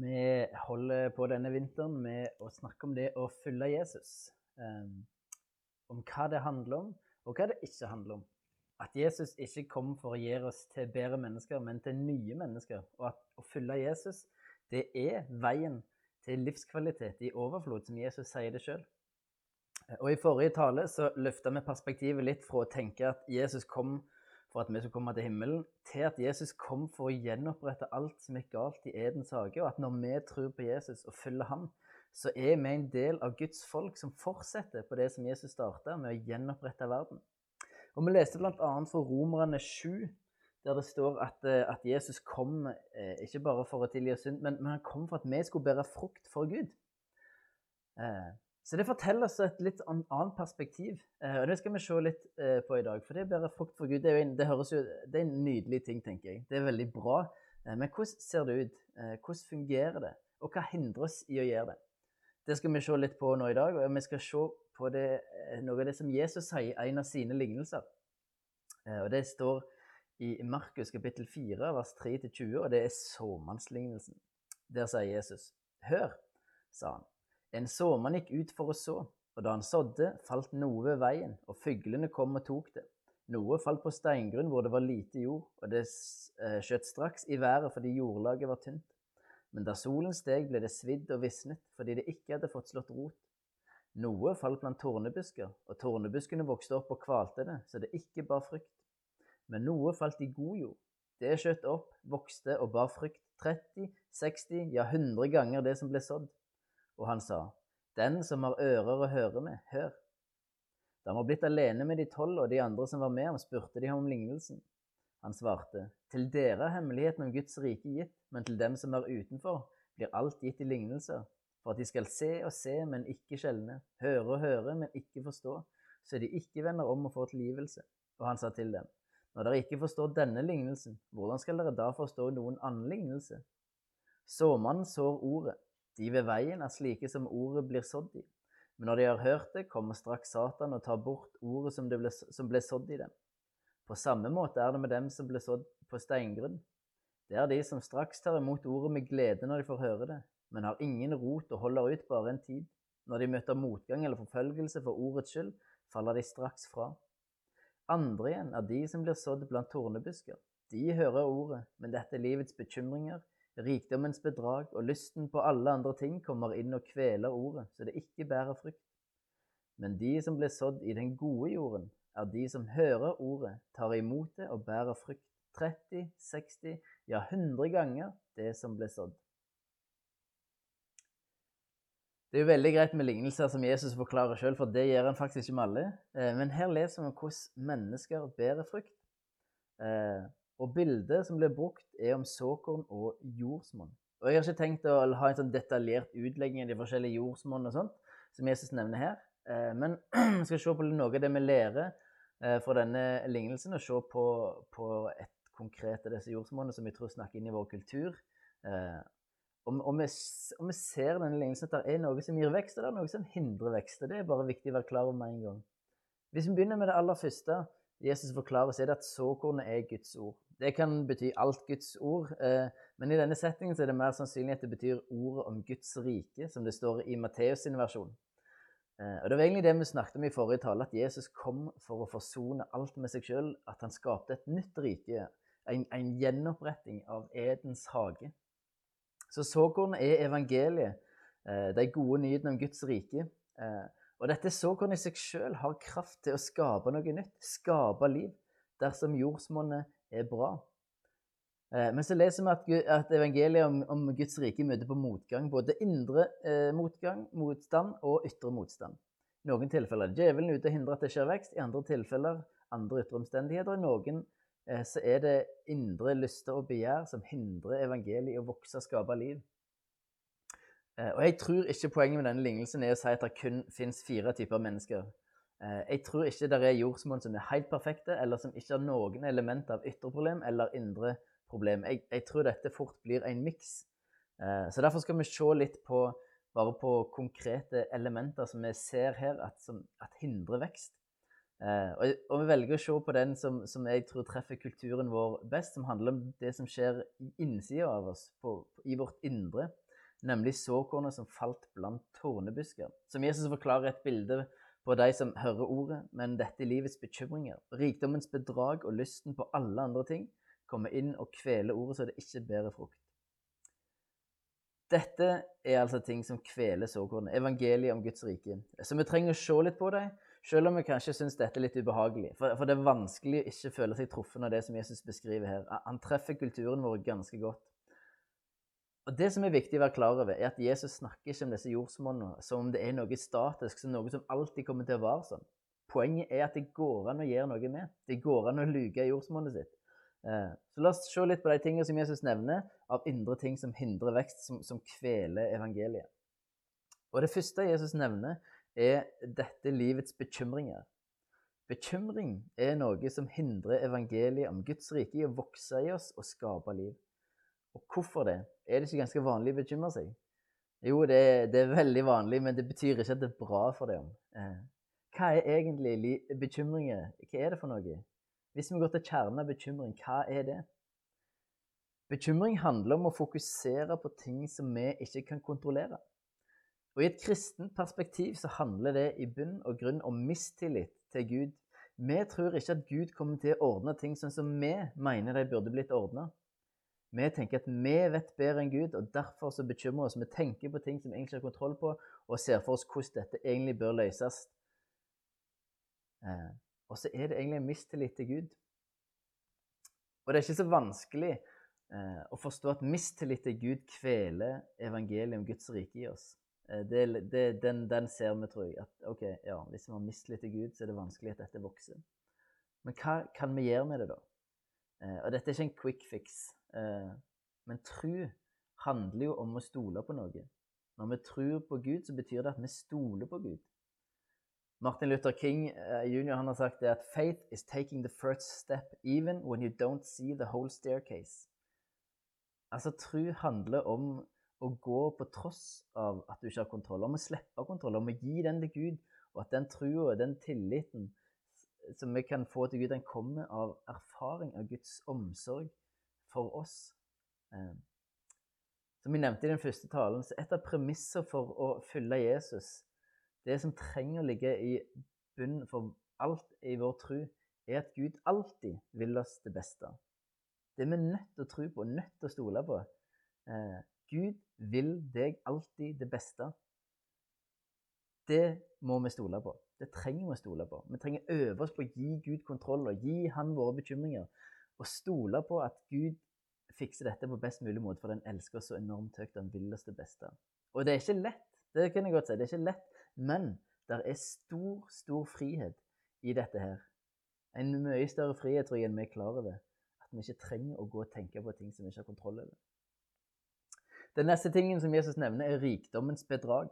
Vi holder på denne vinteren med å snakke om det å følge Jesus. Um, om hva det handler om, og hva det ikke handler om. At Jesus ikke kom for å gjøre oss til bedre mennesker, men til nye mennesker. Og at å følge Jesus, det er veien til livskvalitet i overflod, som Jesus sier det sjøl. Og I forrige tale så løfta vi perspektivet litt fra å tenke at Jesus kom for at vi skulle komme til himmelen, til at Jesus kom for å gjenopprette alt som gikk galt i Edens hage, og at når vi tror på Jesus og følger ham, så er vi en del av Guds folk som fortsetter på det som Jesus starta, med å gjenopprette verden. Og Vi leste bl.a. fra Romerne 7, der det står at, eh, at Jesus kom eh, ikke bare for å tilgi synd, men, men, han kom for at vi skulle bære frukt for Gud. Eh, så det forteller oss et litt annet perspektiv, eh, og det skal vi se litt eh, på i dag. For det å bære frukt for Gud, det er, en, det, jo, det er, en, nydelig ting, tenker jeg. Det er veldig bra. Eh, men hvordan ser det ut? Hvordan fungerer det? Og hva hindrer oss i å gjøre det? Det skal vi se litt på nå i dag, og vi skal se på det, noe av det som Jesus sier i en av sine lignelser. Og Det står i Markus kapittel 4, vers 3-20, og det er såmannslignelsen. Der sier Jesus, Hør, sa han. En såmann gikk ut for å så, og da han sådde, falt noe ved veien, og fuglene kom og tok det. Noe falt på steingrunn hvor det var lite jord, og det eh, skjøt straks i været fordi jordlaget var tynt. Men da solen steg, ble det svidd og visnet fordi det ikke hadde fått slått rot. Noe falt blant tornebusker, og tornebuskene vokste opp og kvalte det, så det ikke bar frukt. Men noe falt i god jord. Det skjøt opp, vokste og bar frukt 30, 60, ja 100 ganger det som ble sådd. Og han sa, Den som har ører å høre med, hør. Da han var blitt alene med de tolv og de andre som var med ham, spurte de ham om lignelsen. Han svarte, Til dere er hemmeligheten om Guds rike gitt, men til dem som er utenfor, blir alt gitt i lignelser, for at de skal se og se, men ikke skjelne, høre og høre, men ikke forstå, så de ikke vender om og får tilgivelse. Og han sa til dem, Når dere ikke forstår denne lignelsen, hvordan skal dere da forstå noen annen lignelse? Såmannen sår ordet. De ved veien er slike som ordet blir sådd i. Men når de har hørt det, kommer straks Satan og tar bort ordet som ble, som ble sådd i dem. På samme måte er det med dem som ble sådd på steingrunn. Det er de som straks tar imot ordet med glede når de får høre det, men har ingen rot og holder ut bare en tid. Når de møter motgang eller forfølgelse for ordets skyld, faller de straks fra. Andre igjen er de som blir sådd blant tornebusker. De hører ordet, men dette er livets bekymringer, Rikdommens bedrag og lysten på alle andre ting kommer inn og kveler ordet, så det ikke bærer frukt. Men de som blir sådd i den gode jorden, er de som hører ordet, tar imot det og bærer frukt 30, 60, ja 100 ganger det som ble sådd. Det er jo veldig greit med lignelser som Jesus forklarer sjøl, for det gjør han faktisk ikke med alle. Eh, men her leser vi hvordan mennesker bærer frukt. Eh, og bildet som blir brukt, er om såkorn og jordsmonn. Og Jeg har ikke tenkt å ha en sånn detaljert utlegging av de forskjellige jordsmonn og sånt, som Jesus nevner her. Eh, men vi skal se på noe av det vi lærer eh, fra denne lignelsen, og se på, på et konkret av disse jordsmonnene som vi tror snakker inn i vår kultur. Om, og, og, vi, og vi ser denne lignelsen at det er noe som gir vekst, og det er noe som hindrer vekst. og Det er bare viktig å være klar over med en gang. Hvis vi begynner med det aller første Jesus forklarer, så er det at såkornet er Guds ord. Det kan bety alt Guds ord, eh, men i denne settingen er det mer sannsynlig at det betyr ordet om Guds rike, som det står i Matteus' sin versjon. Eh, og Det var egentlig det vi snakket om i forrige tale, at Jesus kom for å forsone alt med seg sjøl. At han skapte et nytt rike, en, en gjenoppretting av Edens hage. Så såkorn er evangeliet, eh, de gode nyhetene om Guds rike. Og dette såkornet i seg sjøl har kraft til å skape noe nytt, skape liv, dersom jordsmonnet er bra. Eh, men så leser vi at, evangeliet om, om, Guds rike møter på motgang. Både indre eh, motgang, motstand og ytre motstand. I noen tilfeller er djevelen ute og hindrer at det skjer vekst. I andre tilfeller andre ytre omstendigheter. I noen eh, så er det indre lyster og begjær som hindrer evangeliet i å vokse og skape liv. Eh, og Jeg tror ikke poenget med denne lignelsen er å si at det kun fins fire typer mennesker. Eh, jeg tror ikke det er jordsmonn som er helt perfekte, eller som ikke har noen element av ytre problem eller indre problem. Jeg, jeg tror dette fort blir en miks. Eh, så Derfor skal vi se litt på, bare på konkrete elementer som vi ser her at, som, at hindrer vekst. Og, og, vi velger å se på den som, som, jeg tror treffer kulturen vår best, som handler om det som skjer i innsida av oss, på, i vårt indre. nemlig såkornet som falt blant tornebusker. Som Jesus forklarer et bilde på de som hører ordet, men dette livets bekymringer. Rikdommens bedrag og lysten på alle andre ting kommer inn og kveler ordet så det ikke bærer frukt. Dette er altså ting som kveler såkornet. Evangeliet om Guds rike. Så vi trenger å se litt på dem, selv om vi kanskje syns dette er litt ubehagelig. For, for, det er vanskelig å ikke føle seg truffet av det som Jesus beskriver her. Han treffer kulturen vår ganske godt. Og Det som er viktig å være klar over, er at Jesus snakker ikke om disse jordsmonnene som om det er noe statisk, som noe som alltid kommer til å være sånn. Poenget er at det går an å gjøre noe med. Det går an å luke jordsmonnet sitt. Eh, så La oss se litt på de tingene som Jesus nevner av indre ting som hindrer vekst, som, som kveler evangeliet. Og Det første Jesus nevner, er dette livets bekymringer. Bekymring er noe som hindrer evangeliet om Guds rike i å vokse i oss og skape liv. Og hvorfor det? Er det ikke ganske vanlig å bekymre seg? Jo, det er, det er, veldig vanlig, men det betyr ikke at det er bra for deg. Eh, hva er egentlig bekymringer? Hva er det for noe? Hvis vi går til kjernen av bekymring, hva er det? Bekymring handler om å fokusere på ting som vi ikke kan kontrollere. Og I et kristent perspektiv så handler det i bunn og grunn om mistillit til Gud. Vi tror ikke at Gud kommer til å ordne ting sånn som vi mener de burde blitt ordna. Vi tenker at vi vet bedre enn Gud, og derfor så bekymrer vi oss. Vi tenker på ting som vi egentlig har kontroll på, og ser for oss hvordan dette egentlig bør løses. Eh, og så er det egentlig en mistillit til Gud. Og det er ikke så vanskelig eh, å forstå at mistillit til Gud kveler evangeliet om Guds rike i oss. Eh, det, det, den, den, ser vi, tror jeg. At ok, ja, hvis vi har mistillit til Gud, så er det vanskelig at dette vokser. Men hva kan vi gjøre med det, da? Eh, og dette er ikke en quick fix. Eh, men tro handler jo om å stole på noe. Når vi tror på Gud, så betyr det at vi stoler på Gud. Martin Luther King Jr. jr. har sagt det at faith is taking the first step even when you don't see the whole staircase. Altså, tro handler om å gå på tross av at du ikke har kontroll, om å slippe kontroll, om å gi den til Gud, og at den trua, den tilliten som vi kan få til Gud, den kommer av erfaring av Guds omsorg for oss. Eh, som vi nevnte i den første talen, så et av premisser for å følge Jesus det som trenger å ligge i bunnen for alt i vår tro, er at Gud alltid vil oss det beste. Det er vi nødt til å tro på, nødt til å stole på. Eh, Gud vil deg alltid det beste. Det må vi stole på. Det trenger vi å stole på. Vi trenger å øve oss på å gi Gud kontroll og gi Han våre bekymringer. Og stole på at Gud fikser dette på best mulig måte, for den elsker oss så enormt høyt. Han vil oss det beste. Og det er ikke lett. Det kan jeg godt si. Det er ikke lett men det er stor, stor frihet i dette her. En mye større frihet tror jeg, enn vi er klar over. At vi ikke trenger å gå og tenke på ting som vi ikke har kontroll over. Den neste tingen som Jesus nevner, er rikdommens bedrag.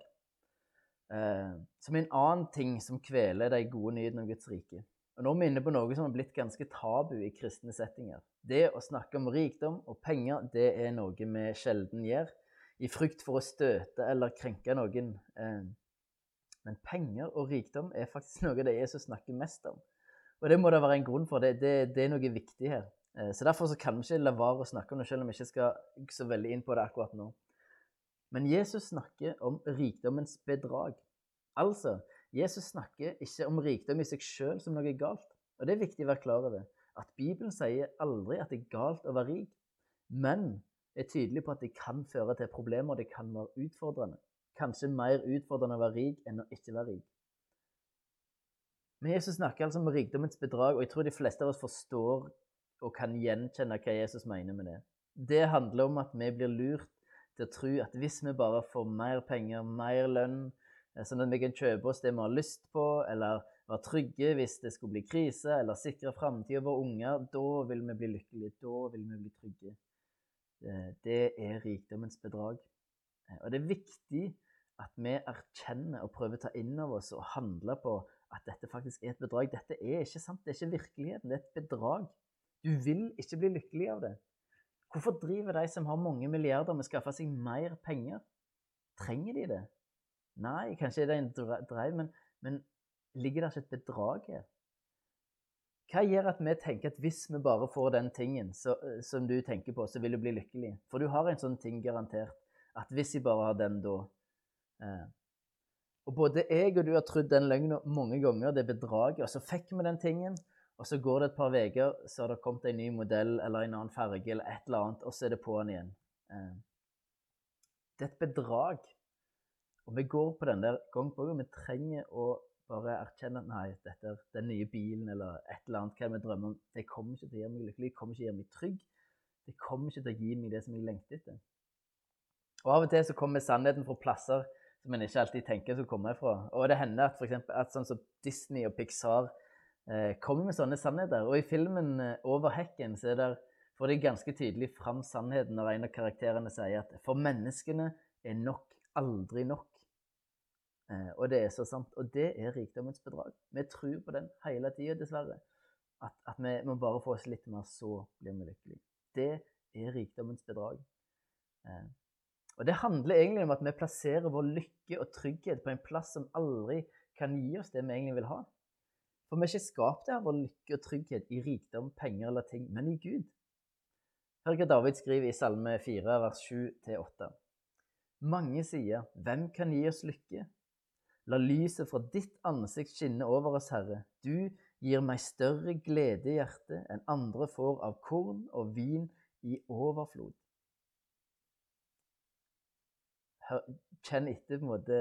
Eh, som en annen ting som kveler de gode nyhetene om Guds rike. Og Nå er vi inne på noe som har blitt ganske tabu i kristne settinger. Det å snakke om rikdom og penger det er noe vi sjelden gjør, i frykt for å støte eller krenke noen. Eh, men penger og rikdom er faktisk noe det Jesus snakker mest om. Og det må det være en grunn for. Det, det, det er noe viktig her. Eh, så Derfor så kan vi ikke la være å snakke om det, selv om vi ikke skal så veldig inn på det akkurat nå. Men Jesus snakker om rikdommens bedrag. Altså, Jesus snakker ikke om rikdom i seg sjøl som noe galt. Og det er viktig å være klar over. At Bibelen sier aldri at det er galt å være rik, men er tydelig på at det kan føre til problemer, og det kan være utfordrende kanskje mer utfordrende å være rik enn å ikke være rik. Men Jesus snakker altså om rikdommens bedrag, og jeg tror de fleste av oss forstår og kan gjenkjenne hva Jesus mener med det. Det handler om at vi blir lurt til å tro at hvis vi bare får mer penger, mer lønn, sånn at vi kan kjøpe oss det vi har lyst på, eller være trygge hvis det skulle bli krise, eller sikre framtida våre unger, da vil vi bli lykkelige, da vil vi bli trygge. Eh, det er rikdommens bedrag. Eh, og det er viktig at vi erkjenner og prøver å ta inn over oss og handle på at dette faktisk er et bedrag. Dette er ikke sant, det er ikke virkeligheten, det er et bedrag. Du vil ikke bli lykkelig av det. Hvorfor driver de som har mange milliarder med å skaffe seg mer penger? Trenger de det? Nei, kanskje det er en dreiv, men, men ligger det ikke et bedrag her? Hva gjør at vi tenker at hvis vi bare får den tingen så, som du tenker på, så vil du bli lykkelig? For du har en sånn ting garantert. At hvis jeg bare har den, da eh. Og både jeg og du har trodd den løgna mange ganger, det bedraget, og så fikk vi den tingen. Og så går det et par uker, så har det kommet en ny modell eller en annen farge eller et eller annet, og så er det på'n igjen. Eh. Det er et bedrag. Og vi går på den der gang på gang. Vi trenger å bare erkjenne at nei, dette, den nye bilen eller et eller annet, hva vi drømmer om, det kommer ikke til å gjøre meg lykkelig, det kommer ikke til å gjøre meg trygg. Det kommer ikke til å gi meg det som jeg lengter etter. Og Av og til så kommer sannheten fra plasser som en ikke alltid tenker skal komme fra. Og det hender at, for eksempel, at sånn som Disney og Pixar eh, kommer med sånne sannheter. Og i filmen eh, 'Over hekken' så er det, får de ganske tydelig fram sannheten når en av karakterene sier at for menneskene er nok aldri nok. Eh, og det er så sant. Og det er rikdommens bedrag. Vi tror på den hele tida, dessverre. At, at, vi må bare få oss litt mer, så blir vi lykkelige. Det er rikdommens bedrag. Eh, og det handler egentlig om at vi plasserer vår lykke og trygghet på en plass som aldri kan gi oss det vi egentlig vil ha. For vi er ikke skapt av vår lykke og trygghet i rikdom, penger eller ting, men i Gud. Hør hva David skriver i Salme 4, vers 7-8. Mange sier, 'Hvem kan gi oss lykke?' La lyset fra ditt ansikt skinne over oss, Herre. Du gir meg større glede i hjertet enn andre får av korn og vin i overflod. Kjenn etter på en måte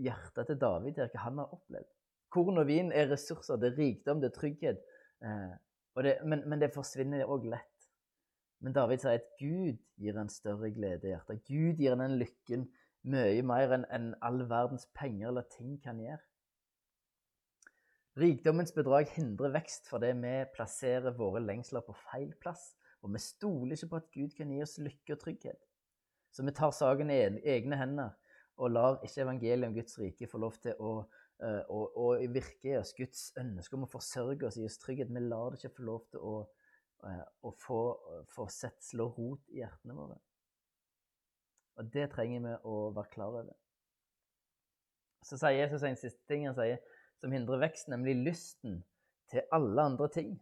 hjertet til David her, hva han har opplevd. Korn og vin er ressurser, det er rikdom, det er trygghet. Eh, det, men, men, det forsvinner òg lett. Men David sier at Gud gir en større glede i hjertet. Gud gir en den lykken mye mer enn en all verdens penger eller ting kan gjøre. Rikdommens bedrag hindrer vekst fordi vi plasserer våre lengsler på feil plass. Og vi stoler ikke på at Gud kan gi oss lykke og trygghet. Så vi tar saken i egne hender og lar ikke evangeliet om Guds rike få lov til å å, å og virke i oss Guds ønske om å forsørge oss, gi oss trygghet. Vi lar det ikke få lov til å, uh, å få, få sett slå rot i hjertene våre. Og det trenger vi å være klar over. Så sier Jesus en siste ting han sier, som hindrer vekst, nemlig lysten til alle andre ting.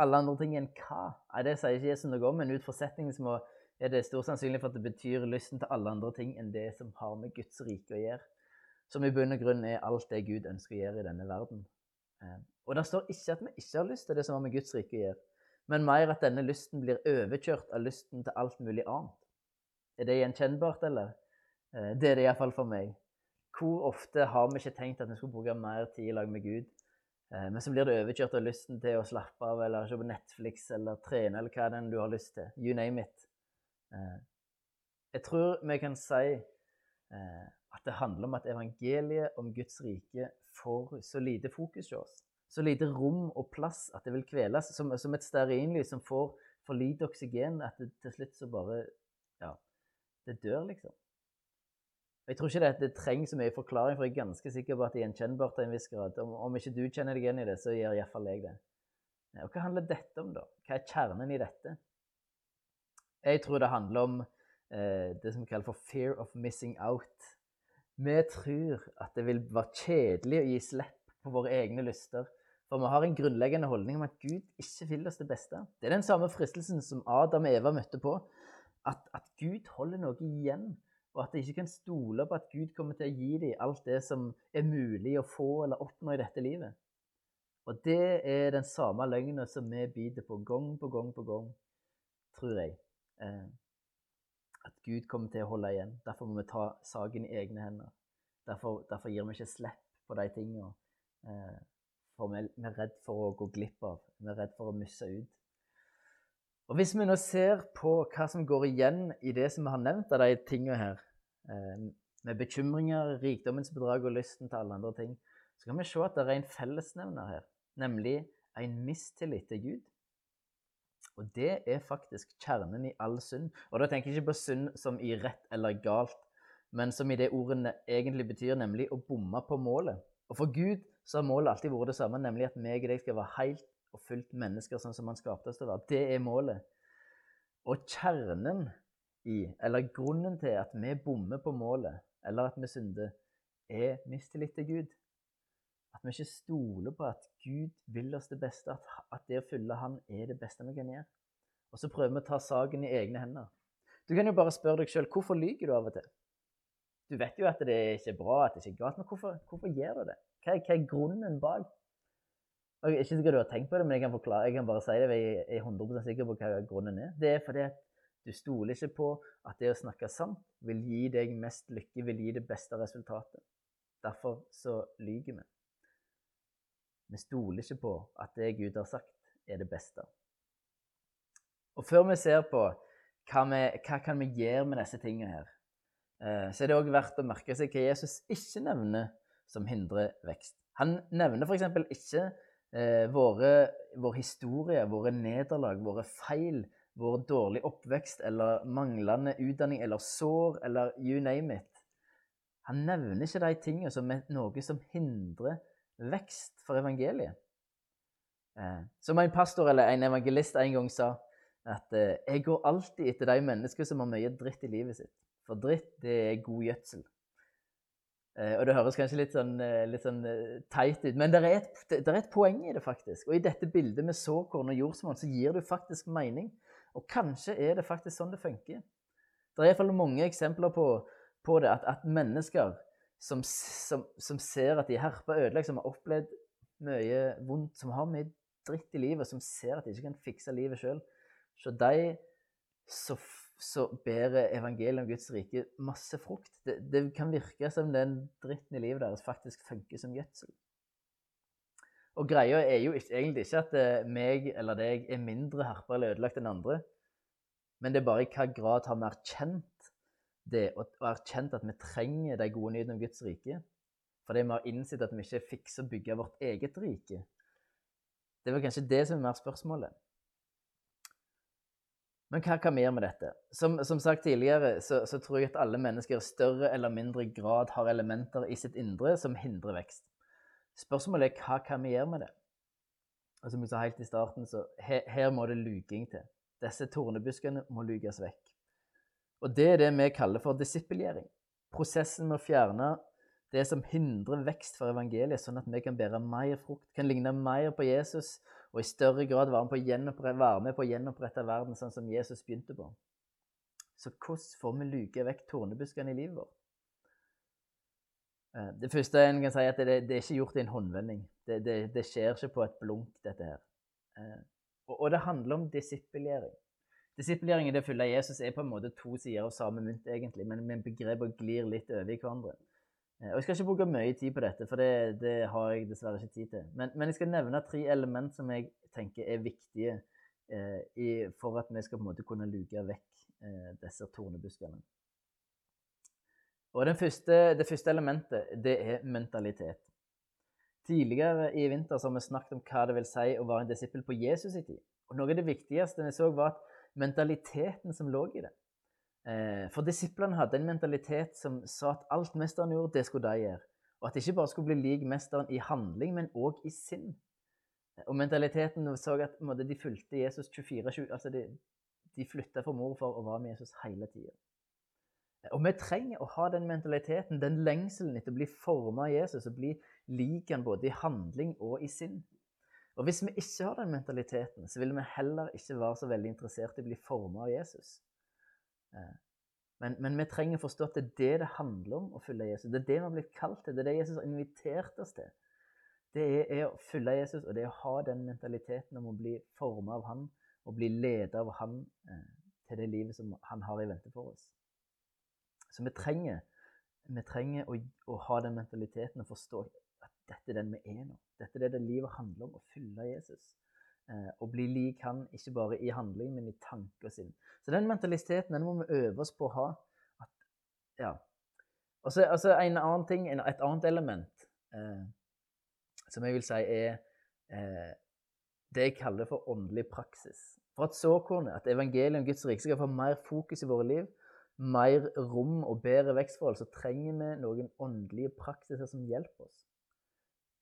Alle andre ting enn hva? Nei, Det sier ikke Jesus noe om, men ut fra settingen så er det stor sannsynlig for at det betyr lysten til alle andre ting enn det som har med Guds rike å gjøre som i bunn og grunn er alt det Gud ønsker å gjøre i denne verden. Eh, og det står ikke at vi ikke har lyst til det som har med Guds rike å gjøre, men mer at denne lysten blir overkjørt av lysten til alt mulig annet. Er det gjenkjennbart, eller? Eh, det er det iallfall for meg. Hvor ofte har vi ikke tenkt at vi skulle bruke mer tid i lag med Gud, eh, men så blir det overkjørt av lysten til å slappe av eller se på Netflix eller trene eller hva det er du har lyst til. You name it. Jeg tror vi kan si at det handler om at evangeliet om Guds rike får så lite fokus hos oss. Så lite rom og plass at det vil kveles. Som, som et stearinlys som får for lite oksygen at det til slutt så bare det dør, liksom. Jeg tror ikke det, det trenger så mye forklaring, for jeg er ganske sikker på at det er gjenkjennbart til en viss grad. Om, om ikke du kjenner deg igjen i det, så gjør iallfall jeg det. Og hva handler dette om, da? Hva er kjernen i dette? Jeg tror det handler om eh, det som vi kaller for fear of missing out. Vi tror at det vil være kjedelig å gi slipp på våre egne lyster. For vi har en grunnleggende holdning om at Gud ikke vil oss det beste. Det er den samme fristelsen som Adam og Eva møtte på. At, at Gud holder noe igjen, og at de ikke kan stole på at Gud kommer til å gi dem alt det som er mulig å få eller oppnå i dette livet. Og det er den samme løgna som vi biter på gang på gang på gang, tror jeg. Eh, at Gud kommer til å holde igjen. Derfor må vi ta saken i egne hender. Derfor, derfor gir vi ikke slipp på de tingene. Eh, for vi, vi, er redd for å gå glipp av. Vi er redd for å miste ut. Og Hvis vi nå ser på hva som går igjen i det som vi har nevnt av de tingene her, eh, med bekymringer, rikdommens bedrag og lysten til alle andre ting, så kan vi se at det er en fellesnevner her, nemlig en mistillit til Gud. Og det er faktisk kjernen i all synd. Og da tenker jeg ikke på synd som i rett eller galt, men som i det ordene egentlig betyr, nemlig å bomme på målet. Og for Gud så har målet alltid vært det samme, nemlig at meg og deg skal være helt og fulgt mennesker sånn som han skapte oss til å være. Det er målet. Og kjernen i, eller grunnen til at vi bommer på målet, eller at vi synder, er mistillit til Gud. At vi ikke stoler på at Gud vil oss det beste, at, at det å følge Han er det beste vi kan gjøre. Og så prøver vi å ta saken i egne hender. Du kan jo bare spørre deg sjøl hvorfor lyver du av og til. Du vet jo at det er ikke er bra, at det ikke er galt, men hvorfor, hvorfor gjør du det? Hva er, hva er, grunnen bak? Og jeg er ikke sikkert du har tenkt på det, men jeg kan, forklare, jeg kan bare si det. Jeg er 100 sikker på hva grunnen er. Det er fordi at du stoler ikke på at det å snakke sant vil gi deg mest lykke, vil gi det beste resultatet. Derfor så lyver vi. Vi stoler ikke på at det Gud har sagt, er det beste. Og før vi ser på hva, vi, hva kan vi gjøre med disse tingene her, eh, så er det òg verdt å merke seg hva Jesus ikke nevner som hindrer vekst. Han nevner f.eks. ikke eh, våre, vår historie, våre nederlag, våre feil, vår dårlig oppvekst eller manglende utdanning eller sår eller you name it. Han nevner ikke de tingene som er noe som hindrer vekst for evangeliet. Eh, som en pastor eller en evangelist en gang sa, at eh, 'jeg går alltid etter de mennesker som har mye dritt i livet sitt'. For dritt, det er god gjødsel. Eh, og det høres kanskje litt sånn, litt sånn teit ut, men det er, et, det er, et, poeng i det, faktisk. Og i dette bildet med såkorn og jordsmonn så gir det faktisk mening. Og kanskje er det faktisk sånn det funker. Det er iallfall mange eksempler på, på det, at, at mennesker som, som, som, ser at de er herpa ødelagt, som har opplevd mye vondt, som har mye dritt i livet, som ser at de ikke kan fikse livet sjøl. Så de så, så bærer evangeliet om Guds rike masse frukt. Det, det, kan virke som den dritten i livet deres faktisk funker som gjødsel. Og greia er jo egentlig ikke at eh, meg eller deg er mindre harpa eller ødelagt enn andre, men det er bare i hva grad har vi erkjent det, og, erkjent at vi trenger de gode nyhetene om Guds rike. Fordi vi har innsett at vi ikke fikser å bygge vårt eget rike. Det vel kanskje det som er mer spørsmålet. Men hva kan vi gjøre med dette? Som, som sagt tidligere, så, så, tror jeg at alle mennesker i større eller mindre grad har elementer i sitt indre som hindrer vekst. Spørsmålet er hva kan vi gjøre med det? Og som jeg sa helt i starten, så her, her må det luking til. Disse tornebuskene må lukes vekk. Og det er det vi kaller for disippelgjering. Prosessen med å fjerne det som hindrer vekst for evangeliet, sånn at vi kan bære mer frukt, kan ligne mer på Jesus og i større grad være med på å, være med på å gjenopprette verden sånn som Jesus begynte på. Så hvordan får vi luke vekk tornebuskene i livet vårt? Eh, det første en kan si, er at det, det er ikke gjort i en håndvending. Det, det, det, skjer ikke på et blunk, dette her. Eh, og, og det handler om disippelgjøring. Disippelgjøring i det fulle Jesus er på en måte to sider av samme mynt, egentlig, men, men begrepene glir litt over i hverandre. Eh, og Jeg skal ikke bruke mye tid på dette, for det, det har jeg dessverre ikke tid til. Men, men, jeg skal nevne tre element som jeg tenker er viktige eh, i, for at vi skal på en måte kunne luke vekk eh, disse tornebuskene. Og første, Det første elementet det er mentalitet. Tidligere i vinter har vi snakket om hva det vil si å være en disippel på Jesus i tid. Og Noe av det viktigste vi så, var at mentaliteten som lå i det. Eh, for disiplene hadde en mentalitet som sa at alt mesteren gjorde, det skulle de gjøre. Og at de ikke bare skulle bli lik mesteren i handling, men òg i sinn. Og mentaliteten så at de fulgte Jesus 24-7. Altså de, de flytta for mor for å være med Jesus hele tida. Og vi trenger å ha den mentaliteten, den lengselen etter å bli forma av Jesus og bli lik han både i handling og i sinn. Og hvis vi ikke har den mentaliteten, så vil vi heller ikke være så veldig interessert i å bli forma av Jesus. Eh, men, men, vi trenger å forstå at det er det det handler om å følge Jesus. Det er det vi har blitt kalt til. Det er det Jesus har invitert oss til. Det er, er å følge Jesus, og det er å ha den mentaliteten om å bli forma av han og bli ledet av han eh, til det livet som han har i vente for oss. Så vi trenger, vi trenger å, å, ha den mentaliteten og forstå at dette er den vi er nå. Dette er det, det livet handler om, å følge Jesus. Eh, og bli lik han, ikke bare i handling, men i tanken sin. Så den mentaliteten den må vi øve oss på å ha. At, ja. Og så altså en annen ting, et annet element eh, som jeg vil si er eh, det jeg kaller for åndelig praksis. For at såkornet, at evangeliet om Guds rike skal få mer fokus i våre liv, mer rom og bedre vekstforhold, så trenger vi noen åndelige praksiser som hjelper oss.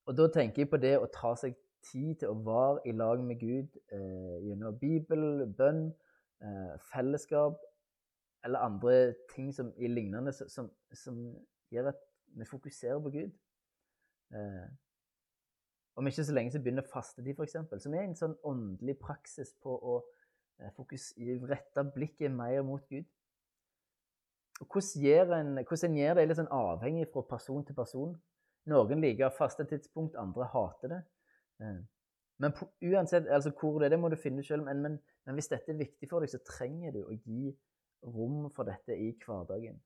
Og da tenker jeg på det å ta seg tid til å være i lag med Gud eh, gjennom Bibel, bønn, eh, fellesskap eller andre ting som i lignende som, som, gjør at vi fokuserer på Gud. Eh, om ikke så lenge så begynner fastetid, f.eks., som er en sånn åndelig praksis på å eh, fokus, rette blikket mer mot Gud. Og hvordan gjør en, gjør det, er litt sånn avhengig fra person til person. Noen liker faste tidspunkt, andre hater det. Eh, men på, uansett altså hvor det er, det må du finne sjøl. Men, men, men, hvis dette er viktig for deg, så trenger du å gi rom for dette i hverdagen.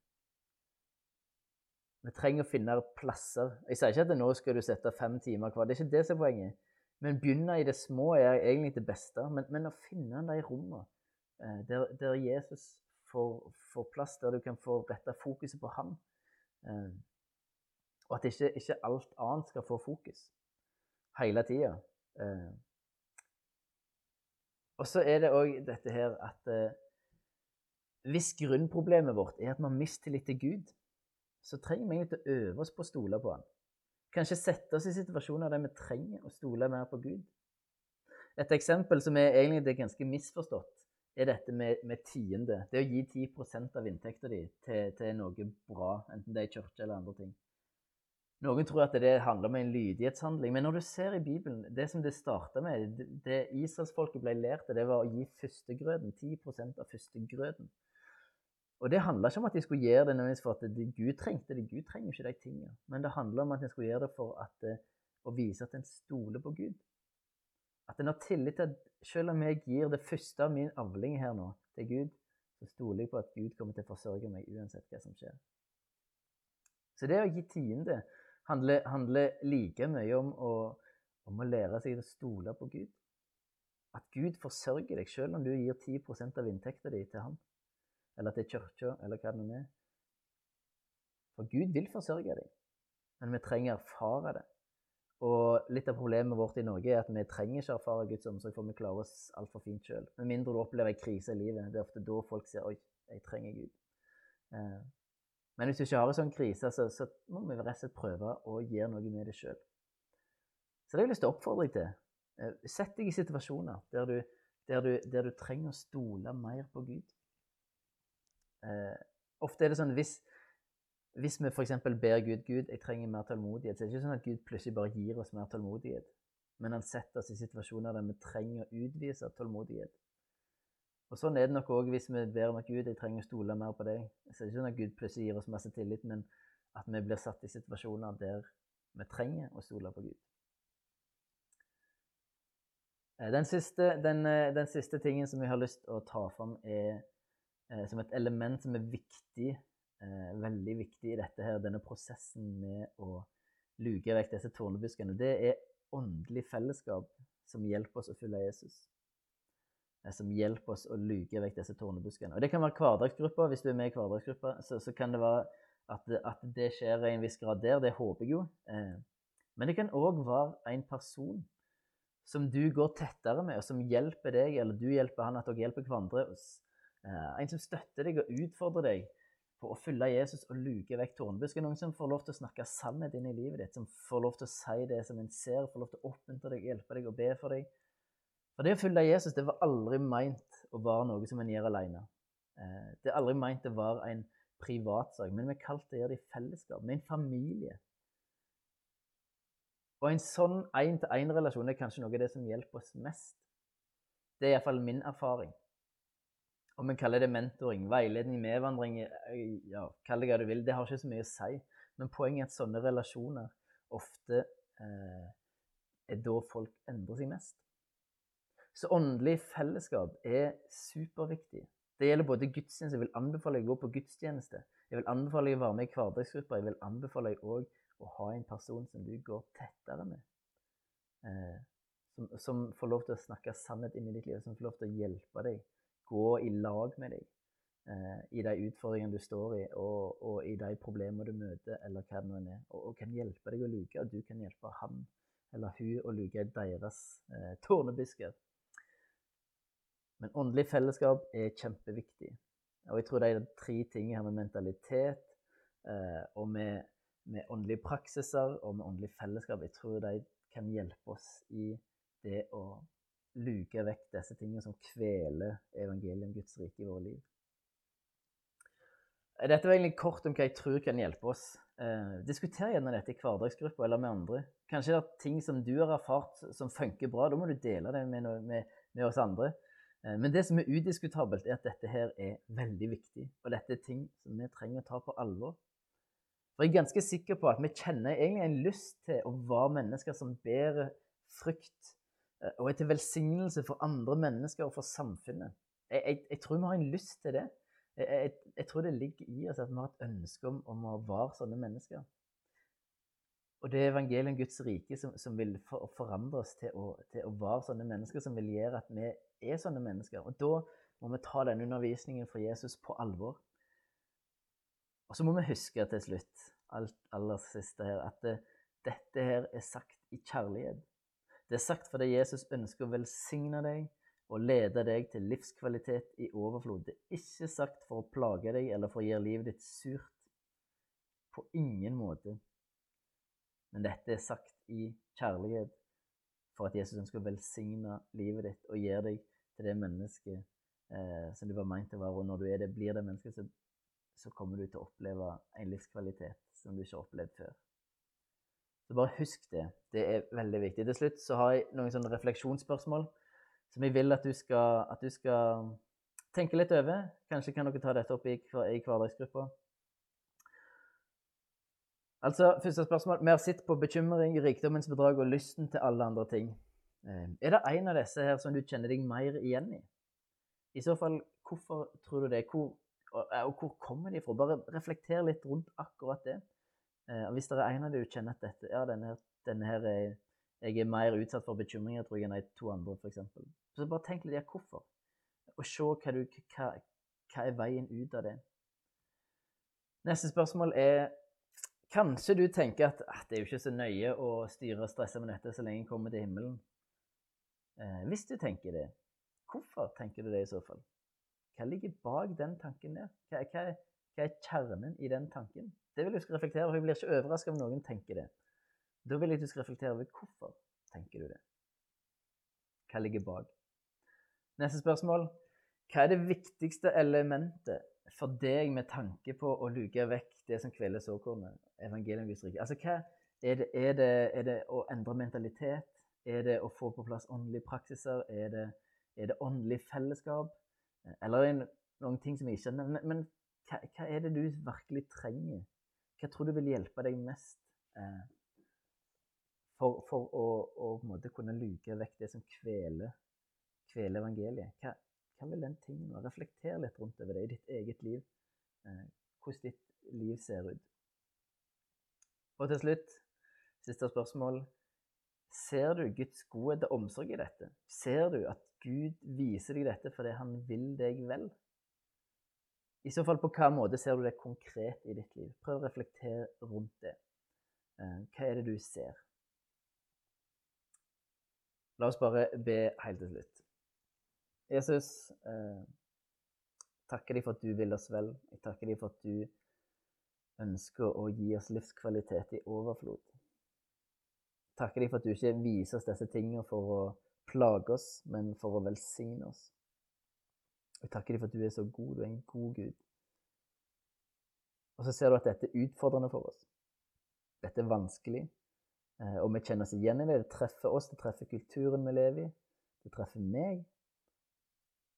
Vi trenger å finne plasser. Jeg sier ikke at nå skal du sette fem timer hver. Det er ikke det som er poenget. Men begynne i det små er egentlig det beste. Men, men å finne de rommene eh, der, der, Jesus får, får, plass, der du kan få retta fokuset på ham. Eh, og at ikke, ikke alt annet skal få fokus hele tida. Eh. Og så er det òg dette her at eh, hvis grunnproblemet vårt er at vi har mistillit til Gud, så trenger vi egentlig å øve oss på å stole på Han. Kanskje sette oss i situasjoner der vi trenger å stole mer på Gud. Et eksempel som er egentlig er ganske misforstått, er dette med, med tiende. Det å gi 10 av inntekta di til, til, noe bra, enten det er i kirke eller andre ting. Noen tror at det handler om en lydighetshandling, men når du ser i Bibelen Det som det starta med, det, det israelsfolket ble lært, det var å gi førstegrøten. 10% av førstegrøten. Og det handla ikke om at de skulle gjøre det nødvendigvis for at det Gud trengte det. Gud trenger ikke de tingene. Men det handler om at de skulle gjøre det for at, eh, å vise at en stoler på Gud. At en har tillit til at selv om jeg gir det første av min avling her nå til Gud, så stoler jeg på at Gud kommer til å forsørge meg uansett hva som skjer. Så det å gi tiende handler, handler like mye om å, om å, lære seg å stole på Gud. At Gud forsørger deg selv om du gir 10 av inntekta di til ham, eller til kirka, eller hva det nå er. For Gud vil forsørge deg, men vi trenger å erfare det. Og litt av problemet vårt i Norge er at vi trenger ikke erfare Guds omsorg, for vi klarer oss altfor fint sjøl. Med mindre du opplever en krise i livet. Det er ofte da folk sier 'oi, jeg trenger Gud'. Men hvis du ikke har en sånn krise, så, så må vi rett og slett prøve å gjøre noe med det sjøl. Så det har jeg lyst til å oppfordre deg til. Eh, sett deg i situasjoner der du, der du, der du trenger å stole mer på Gud. Eh, ofte er det sånn hvis, hvis vi f.eks. ber Gud Gud, jeg trenger mer tålmodighet, så er det ikke sånn at Gud plutselig bare gir oss mer tålmodighet. Men han setter oss i situasjoner der vi trenger å utvise tålmodighet. Og Sånn er det nok òg hvis vi ber om at Gud, jeg trenger å stole mer på deg. Så det er ikke sånn at Gud plutselig gir oss masse tillit, men at vi blir satt i situasjoner der vi trenger å stole på Gud. Eh, den siste, den, eh, den siste tingen som jeg har lyst til å ta fram, er eh, som et element som er viktig, veldig viktig i dette her, denne prosessen med å luke vekk disse tornebuskene. Det er åndelig fellesskap som hjelper oss å følge Jesus. Eh, som hjelper oss å luke vekk disse tornebuskene. Og Det kan være hverdagsgrupper. Hvis du er med i hverdagsgruppa, så, så, kan det være at, at, det skjer i en viss grad der. Det håper jeg jo. Eh, men det kan òg være en person som du går tettere med, og som hjelper deg, eller du hjelper han, at dere hjelper hverandre. Eh, en som støtter deg og utfordrer deg på å følge Jesus og luke vekk tornebusken. Noen som får lov til å snakke sannhet inn i livet ditt, som får lov til å si det som en ser, får lov til å oppmuntre deg, hjelpe deg og be for deg. For det å følge Jesus det var aldri meint å være noe som en gjør alene. Eh, det er aldri meint å være en privatsak, men vi er kalt til å gjøre det i fellesskap, med en familie. Og en sånn én-til-én-relasjon er kanskje noe av det som hjelper oss mest. Det er iallfall min erfaring. Om vi kaller det mentoring, veiledning, medvandring, eh, ja, kall det hva du vil, det har ikke så mye å si. Men poenget er at sånne relasjoner ofte eh, er da folk endrer seg mest. Så åndelig fellesskap er superviktig. Det gjelder både gudstjeneste. Jeg vil anbefale deg å gå på gudstjeneste. Jeg vil anbefale deg å være med i hverdagsgrupper. Jeg vil anbefale deg òg å ha en person som du går tettere med. Eh, som, som, får lov til å snakke sannhet inn i ditt liv, som får lov til å hjelpe deg. Gå i lag med deg eh, i de utfordringene du står i, og, og, i de problemene du møter, eller hva det nå er. Og, og kan hjelpe deg å luke, og du kan hjelpe han eller hun å luke deres eh, tårnebusker. Men åndelig fellesskap er kjempeviktig. Og jeg tror de tre tingene her med mentalitet eh, og med, med, åndelige praksiser og med åndelig fellesskap, jeg tror de kan hjelpe oss i det å luke vekk disse tingene som kveler evangeliet om Guds rike i våre liv. Dette var egentlig kort om hva jeg tror kan hjelpe oss. Eh, diskuter gjerne dette i hverdagsgruppa eller med andre. Kanskje det er ting som du har erfart som funker bra. Da må du dele det med, med, med oss andre. Eh, men det som er udiskutabelt, er at dette her er veldig viktig. Og dette er ting som vi trenger å ta på alvor. For jeg er ganske sikker på at vi kjenner egentlig en lyst til å være mennesker som bærer frukt eh, og er til velsignelse for andre mennesker og for samfunnet. Jeg, jeg, jeg tror vi har en lyst til det. Jeg, jeg, tror det ligger i oss at vi har et ønske om, om å være sånne mennesker. Og det er evangeliet om Guds rike som, som vil for, forandre oss til å, til å, være sånne mennesker, som vil gjøre at vi er sånne mennesker. Og da må vi ta denne undervisningen fra Jesus på alvor. Og så må vi huske til slutt, alt aller siste her, at det, dette her er sagt i kjærlighet. Det er sagt fordi Jesus ønsker å velsigne deg og lede deg til livskvalitet i overflod. Det er ikke sagt for å plage deg eller for å gjøre livet ditt surt. På ingen måte. Men dette er sagt i kjærlighet for at Jesus ønsker å velsigne livet ditt og gjøre deg til det mennesket eh, som du var meint å være. Og når du er det, blir det mennesket, så, så, kommer du til å oppleve en livskvalitet som du ikke har opplevd før. Så bare husk det. Det er veldig viktig. Til slutt så har jeg noen sånne refleksjonsspørsmål som jeg vil at du skal, at du skal tenke litt over. Kanskje kan dere ta dette opp i, i hverdagsgruppa. Altså, første spørsmål. Vi har sett på bekymring, rikdommens bedrag og lysten til alle andre ting. Eh, er det en av disse her som du kjenner deg mer igjen i? I så fall, hvorfor tror du det? Hvor, og, og hvor kommer de fra? Bare reflekter litt rundt akkurat det. Eh, og hvis det er en av du kjenner at dette, ja, denne, denne her er jeg er mer utsatt for bekymringer tror jeg, enn de to andre, f.eks. Så bare tenk litt ja, hvorfor. Og se hva, du, hva, hva er veien ut av det. Neste spørsmål er Kanskje du tenker at ah, det er jo ikke så nøye å styre og stresse med dette så lenge jeg kommer til himmelen. Eh, hvis du tenker det, hvorfor tenker du det i så fall? Hva ligger bak den tanken der? Hva, hva, hva er kjernen i den tanken? Det vil jeg skal reflektere over. Jeg blir ikke overraska om noen tenker det. Da vil jeg du skal reflektere over hvorfor tenker du det. Hva ligger bak? Neste spørsmål. Hva er det viktigste elementet for deg med tanke på å luke vekk det som kveler såkornet? Evangeliet Guds rike. Altså, hva er det, er, det, er det, å endre mentalitet? Er det å få på plass åndelige praksiser? Er det, er det åndelig fellesskap? Eller er det noen ting som jeg ikke kjenner? Men, men hva, hva, er det du virkelig trenger? Hva tror du vil hjelpe deg mest? Eh, for, for å, å kunne luke vekk det som kveler, kveler evangeliet. Hva, hva, vil den tingen være? Reflekter litt rundt over det i ditt eget liv. Eh, hvordan ditt liv ser ut. Og til slutt, siste spørsmål. Ser du Guds godhet og omsorg i dette? Ser du at Gud viser deg dette fordi han vil deg vel? I så fall, på hva måte ser du det konkret i ditt liv? Prøv å reflektere rundt det. Eh, hva er det du ser? La oss bare be helt til slutt. Jesus, eh, takker deg for at du vil oss vel. Jeg takker deg for at du ønsker å gi oss livskvalitet i overflod. Takker deg for at du ikke viser oss disse tingene for å plage oss, men for å velsigne oss. Jeg takker deg for at du er så god. Du er en god Gud. Og så ser du at dette er utfordrende for oss. Dette er vanskelig. Eh, og vi kjenner oss igjen i det. Det treffer oss, det treffer kulturen vi lever i. Det treffer meg.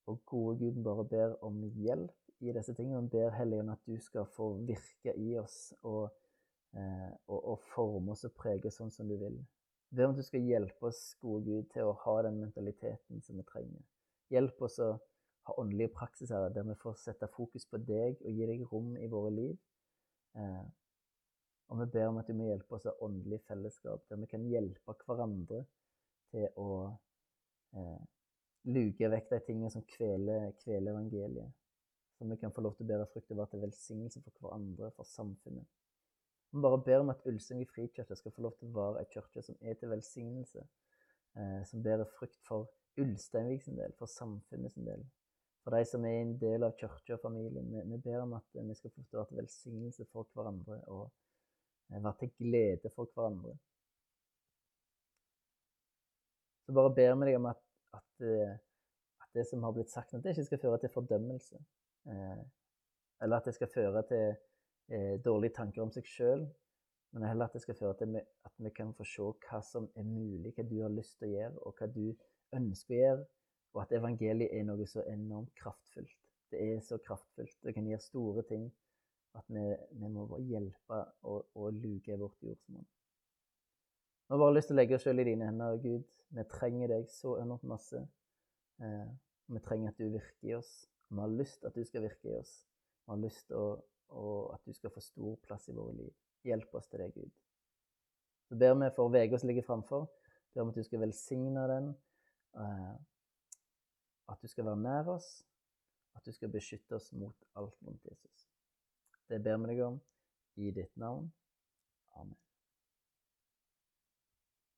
Og gode Gud bare ber om hjelp i disse tingene. Han ber Helligånd at du skal få virke i oss og, eh, og, og, forme oss og prege sånn som du vil. Ber om at du skal hjelpe oss, gode Gud, til å ha den mentaliteten som vi trenger. Hjelp oss å ha åndelige praksiser der vi får sette fokus på deg og gi deg rom i våre liv. Eh, og vi ber om at du må hjelpe oss av åndelig fellesskap, der vi kan hjelpe hverandre til å eh, luke vekk de tingene som kveler, kveler, evangeliet. Så vi kan få lov til å bære frukt og være til velsignelse for hverandre, for samfunnet. Vi bare ber om at Ulsteinvik frikirke skal få lov til å være ei kirke som er til velsignelse, eh, som bærer frukt for Ulsteinvik sin del, for samfunnet sin del, for de som er en del av kirka og familien. Vi, vi, ber om at vi skal få lov til å være til velsignelse for hverandre. og være til glede for hverandre. Så bare ber vi deg om at, at, eh, at, det som har blitt sagt, at det ikke skal føre til fordømmelse. Eh, eller at det skal føre til eh, dårlige tanker om seg sjøl. Men heller at det skal føre til at vi kan få se hva som er mulig, hva du har lyst til å gjøre, og hva du ønsker å gjøre Og at evangeliet er noe så enormt kraftfullt. Det er så kraftfullt. Det kan gjøre store ting. At vi, vi må hjelpe og luke vårt jordsmonn. Vi har bare lyst til å legge oss selv i dine hender, Gud. Vi trenger deg så enormt masse. Eh, vi trenger at du virker i oss. Vi har lyst til at du skal virke i oss. Vi har lyst til å, at du skal få stor plass i våre liv. Hjelp oss til det, Gud. Så ber vi for uka som ligger framfor. Ber om at du skal velsigne den. Eh, at du skal være nær oss. At du skal beskytte oss mot alt vondt, Jesus. Det ber vi deg om i ditt navn. Amen.